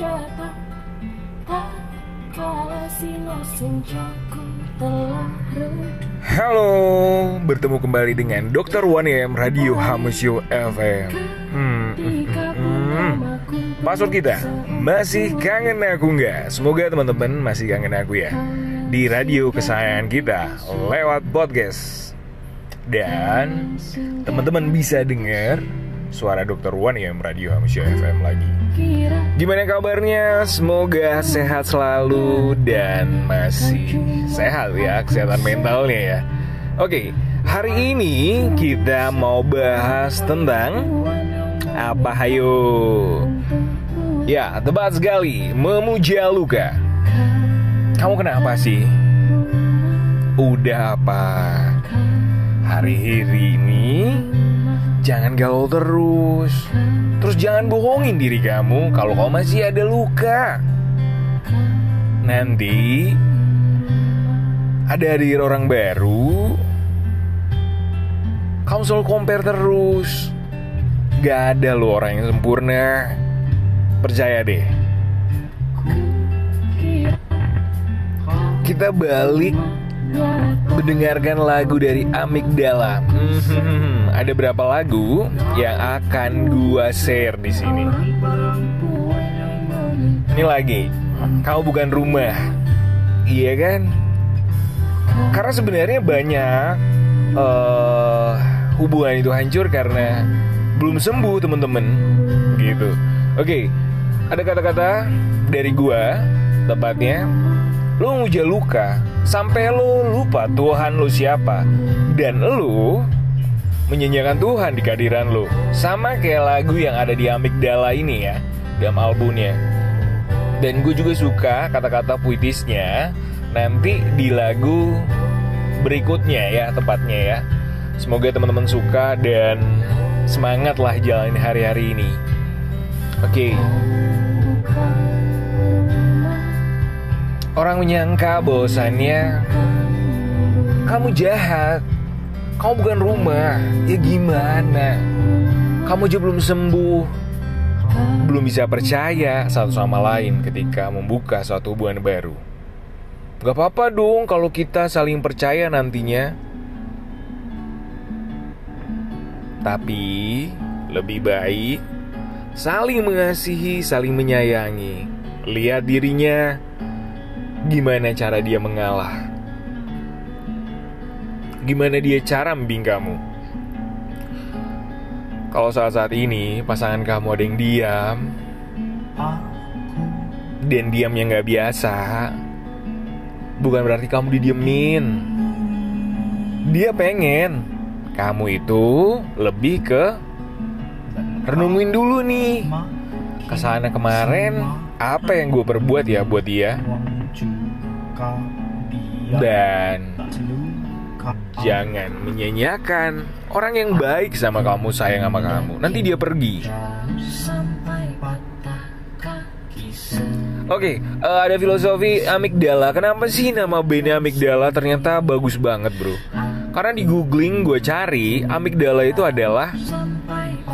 datang Tak kala sino senjaku telah redup Halo, bertemu kembali dengan Dr. 1M Radio Hamusio FM. Hmm, hmm, password kita masih kangen aku nggak? Semoga teman-teman masih kangen aku ya di radio kesayangan kita lewat podcast dan teman-teman bisa dengar suara Dr. 1M Radio Hamusio FM lagi. Gimana kabarnya? Semoga sehat selalu dan masih sehat ya kesehatan mentalnya ya. Oke, hari ini kita mau bahas tentang apa hayo? Ya, tepat sekali, memuja luka. Kamu kenapa sih? Udah apa? Hari-hari ini jangan galau terus. Terus jangan bohongin diri kamu kalau kamu masih ada luka. Nanti ada hadir orang baru, kamu selalu compare terus. Gak ada lo orang yang sempurna. Percaya deh. Kita balik mendengarkan lagu dari Amigdala. Hmm, ada berapa lagu yang akan gua share di sini? Ini lagi, kau bukan rumah, iya kan? Karena sebenarnya banyak eh, hubungan itu hancur karena belum sembuh teman-teman, gitu. Oke, ada kata-kata dari gua, tepatnya Lu nguja luka Sampai lu lupa Tuhan lu siapa. Dan lu Menyanyikan Tuhan di kehadiran lu. Sama kayak lagu yang ada di Amigdala ini ya Dalam albumnya. Dan gue juga suka kata-kata puitisnya Nanti di lagu berikutnya ya tepatnya ya. Semoga teman-teman suka dan semangat lah jalanin hari-hari ini. Oke Orang menyangka bahwasannya kamu jahat, kamu bukan rumah. Ya gimana? Kamu aja belum sembuh, belum bisa percaya satu sama lain ketika membuka suatu hubungan baru. Gak apa-apa dong kalau kita saling percaya nantinya. Tapi lebih baik saling mengasihi, saling menyayangi. Lihat dirinya Gimana cara dia mengalah? Gimana dia cara membimbing kamu? Kalau saat-saat ini pasangan kamu ada yang diam Dan diamnya nggak biasa Bukan berarti kamu didiemin Dia pengen Kamu itu lebih ke Renungin dulu nih Ke sana kemarin Apa yang gue perbuat ya buat dia dan jangan menyanyiakan orang yang baik sama kamu, sayang sama kamu. Nanti dia pergi. sampai patah kaki Oke, eh, ada filosofi amigdala. Kenapa sih nama bandnya amigdala ternyata bagus banget, bro? Karena di googling gue cari, amigdala itu adalah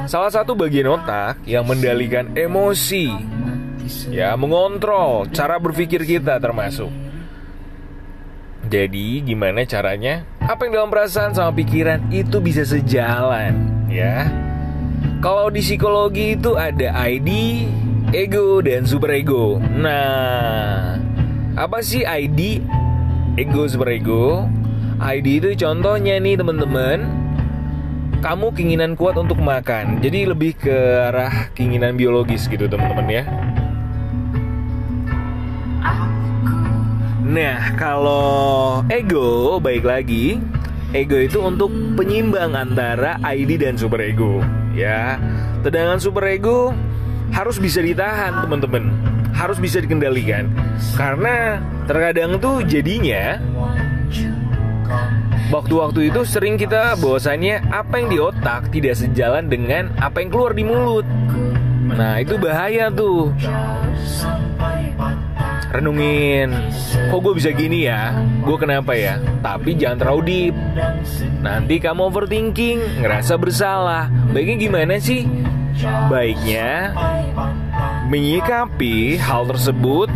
salah satu bagian otak yang mendalikan emosi, ya, mengontrol cara berpikir kita termasuk. Jadi gimana caranya? Apa yang dalam perasaan sama pikiran itu bisa sejalan, ya? Kalau di psikologi itu ada ID, ego, dan superego. Nah, apa sih ID, ego, superego? ID itu contohnya nih teman-teman. Kamu keinginan kuat untuk makan, jadi lebih ke arah keinginan biologis gitu teman-teman ya. Nah, kalau ego baik lagi, ego itu untuk penyimbang antara ID dan superego, ya. Sedangkan superego harus bisa ditahan, teman-teman. Harus bisa dikendalikan. Karena terkadang tuh jadinya waktu-waktu itu sering kita bahwasannya apa yang di otak tidak sejalan dengan apa yang keluar di mulut. Nah, itu bahaya tuh. Renungin, kok gue bisa gini ya? Gue kenapa ya? Tapi jangan terlalu deep. Nanti kamu overthinking, ngerasa bersalah. Baiknya gimana sih? Baiknya menyikapi hal tersebut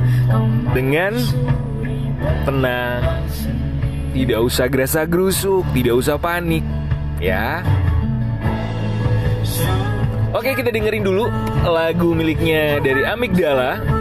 dengan tenang, tidak usah gerasa gerusuk, tidak usah panik, ya. Oke, kita dengerin dulu lagu miliknya dari Amigdala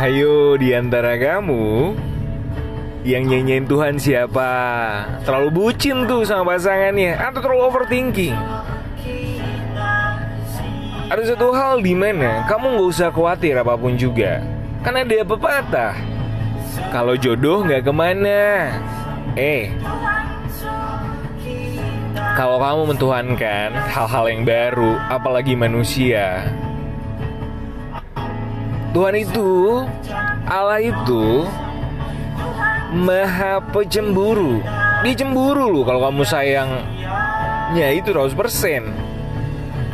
hayo di antara kamu yang nyanyiin Tuhan siapa? Terlalu bucin tuh sama pasangannya atau terlalu overthinking? Ada satu hal di mana kamu nggak usah khawatir apa pun juga, karena ada pepatah. Kalau jodoh nggak ke mana, eh kalau kamu mentuhankan hal-hal yang baru, apalagi manusia, Tuhan itu, Allah itu Maha pecemburu. Dia cemburu loh kalau kamu sayangnya itu 100%.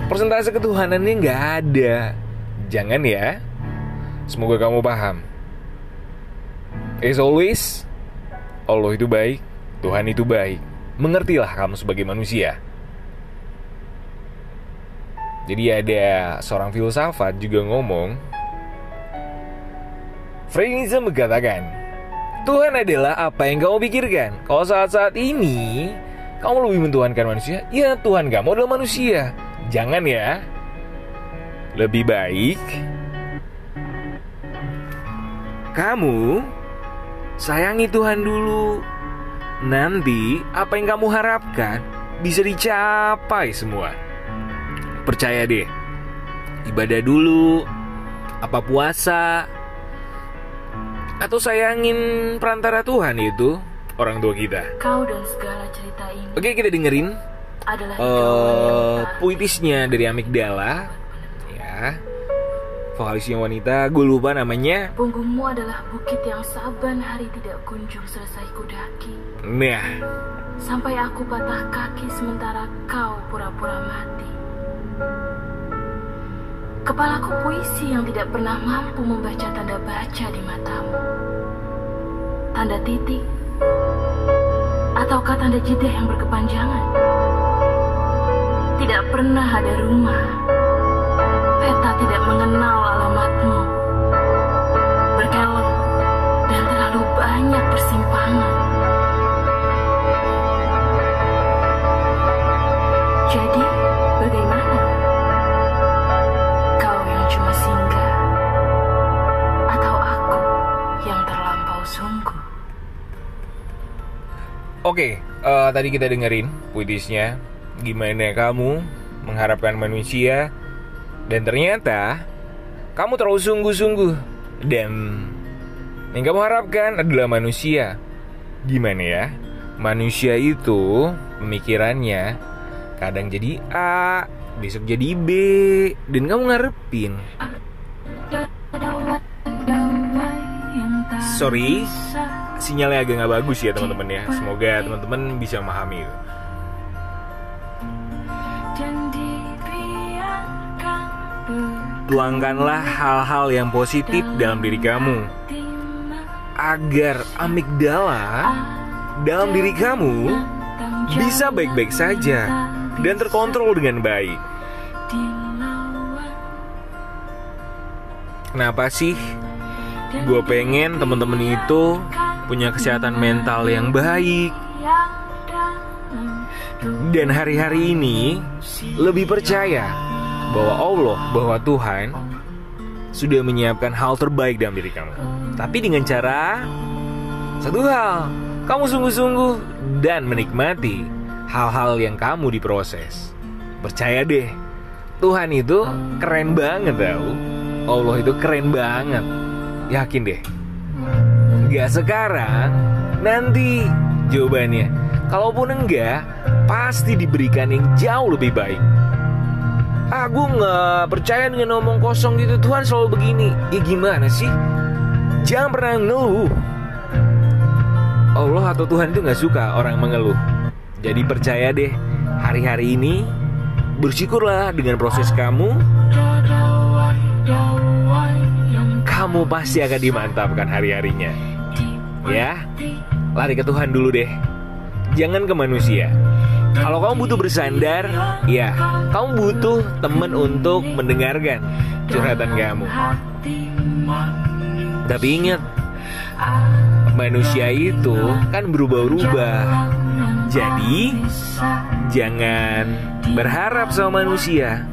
Persentase ketuhanannya nggak ada. Jangan ya. Semoga kamu paham. As always, Allah itu baik, Tuhan itu baik. Mengertilah kamu sebagai manusia. Jadi ada seorang filsafat juga ngomong, Freudianism mengatakan, Tuhan adalah apa yang kamu pikirkan. Kalau saat-saat ini kamu lebih mentuhankan manusia, ya Tuhan kamu adalah manusia. Jangan ya. Lebih baik kamu sayangi Tuhan dulu. Nanti apa yang kamu harapkan bisa dicapai semua. Percaya deh. Ibadah dulu, apa puasa, atau sayangin perantara Tuhan itu orang tua kita. Kau dan segala cerita ini Oke kita dengerin adalah eh puitisnya dari Amigdala, ya. Vokalisnya wanita, gue lupa namanya. Punggungmu adalah bukit yang saban hari tidak kunjung selesai kudaki Nah, Sampai aku patah kaki sementara kau pura-pura mati Kepalaku puisi yang tidak pernah mampu membaca tanda baca di matamu. Tanda titik. Ataukah tanda jeda yang berkepanjangan? Tidak pernah ada rumah. Peta tidak mengenal alamatmu eh, tadi kita dengerin puitisnya. Gimana kamu mengharapkan manusia dan ternyata kamu terlalu sungguh-sungguh dan yang kamu harapkan adalah manusia. Gimana ya? Manusia itu pemikirannya kadang jadi A, besok jadi B, dan kamu ngarepin. Sorry, sinyalnya agak nggak bagus ya teman-teman ya. Semoga teman-teman bisa memahami. itu. Tuangkanlah hal-hal yang positif dalam diri kamu agar amigdala dalam diri kamu bisa baik-baik saja dan terkontrol dengan baik. Kenapa sih? Gue pengen temen-temen itu punya kesehatan mental yang baik dan hari-hari ini lebih percaya bahwa Allah, bahwa Tuhan sudah menyiapkan hal terbaik dalam diri kamu. Tapi dengan cara satu hal, kamu sungguh-sungguh dan menikmati hal-hal yang kamu diproses. Percaya deh, Tuhan itu keren banget tau. Allah itu keren banget. Yakin deh. Gak sekarang, nanti jawabannya. Kalaupun enggak, pasti diberikan yang jauh lebih baik. Aku nggak percaya dengan ngomong kosong gitu. Tuhan selalu begini. Ya gimana sih? Jangan pernah ngeluh. Allah atau Tuhan itu nggak suka orang mengeluh. Jadi percaya deh Hari-hari ini Bersyukurlah dengan proses Kamu pasti akan dimantapkan hari-harinya Ya Lari ke Tuhan dulu deh Jangan ke manusia kalau kamu butuh bersandar, ya, kamu butuh teman untuk mendengarkan curhatan kamu. Tapi ingat, manusia itu kan berubah-ubah. Jadi, jangan berharap sama manusia.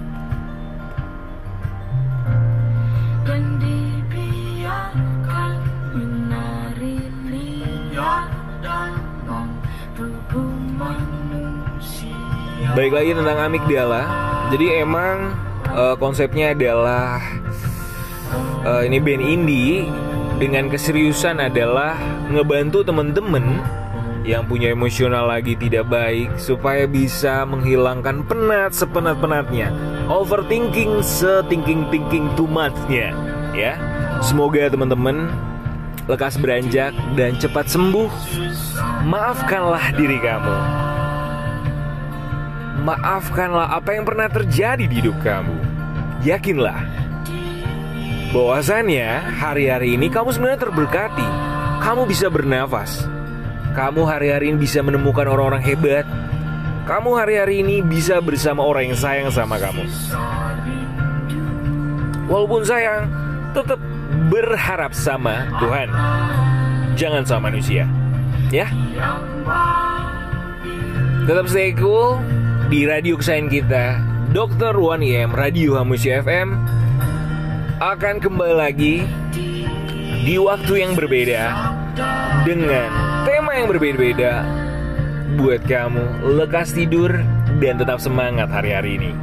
Baik lagi tentang amigdala. Jadi emang uh, konsepnya adalah uh, ini band indie dengan keseriusan adalah ngebantu temen-temen yang punya emosional lagi tidak baik supaya bisa menghilangkan penat sepenat-penatnya, overthinking sethinking thinking too much-nya, ya. Semoga teman-teman lekas beranjak dan cepat sembuh. Maafkanlah diri kamu. Maafkanlah apa yang pernah terjadi di hidup kamu. Yakinlah bahwasannya hari-hari ini kamu sebenarnya terberkati. Kamu bisa bernafas. Kamu hari-hari ini bisa menemukan orang-orang hebat. Kamu hari-hari ini bisa bersama orang yang sayang sama kamu. Walaupun sayang, tetap berharap sama Tuhan. Jangan sama manusia. Ya. Tetap stay cool di radio kesayangan kita Dr. 1IM Radio Hamusi FM akan kembali lagi di waktu yang berbeda dengan tema yang berbeda-beda buat kamu lekas tidur dan tetap semangat hari-hari ini.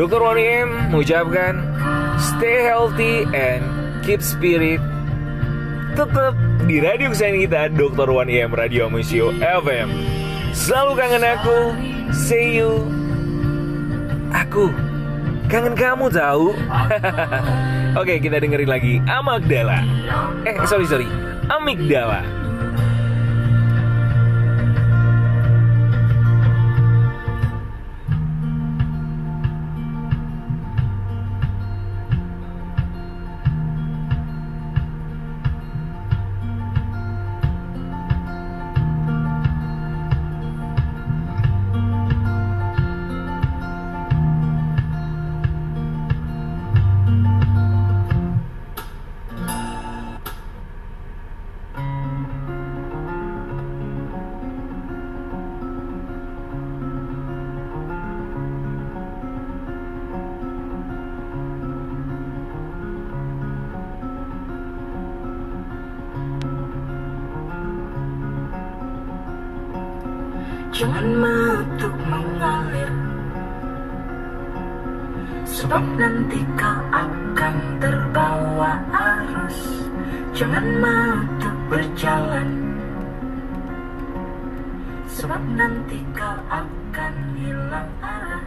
Dr. 1IM mengucapkan stay healthy and keep spirit tetap di radio kesayangan kita Dr. 1IM Radio Musio FM. Selalu kangen aku. See you. Aku Kangen kamu tahu Oke kita dengerin lagi Amagdala. Eh sorry sorry. Amigdala Jangan untuk mengalir. Sebab nanti kau akan terbawa arus. Jangan untuk berjalan. Sebab nanti kau akan hilang arah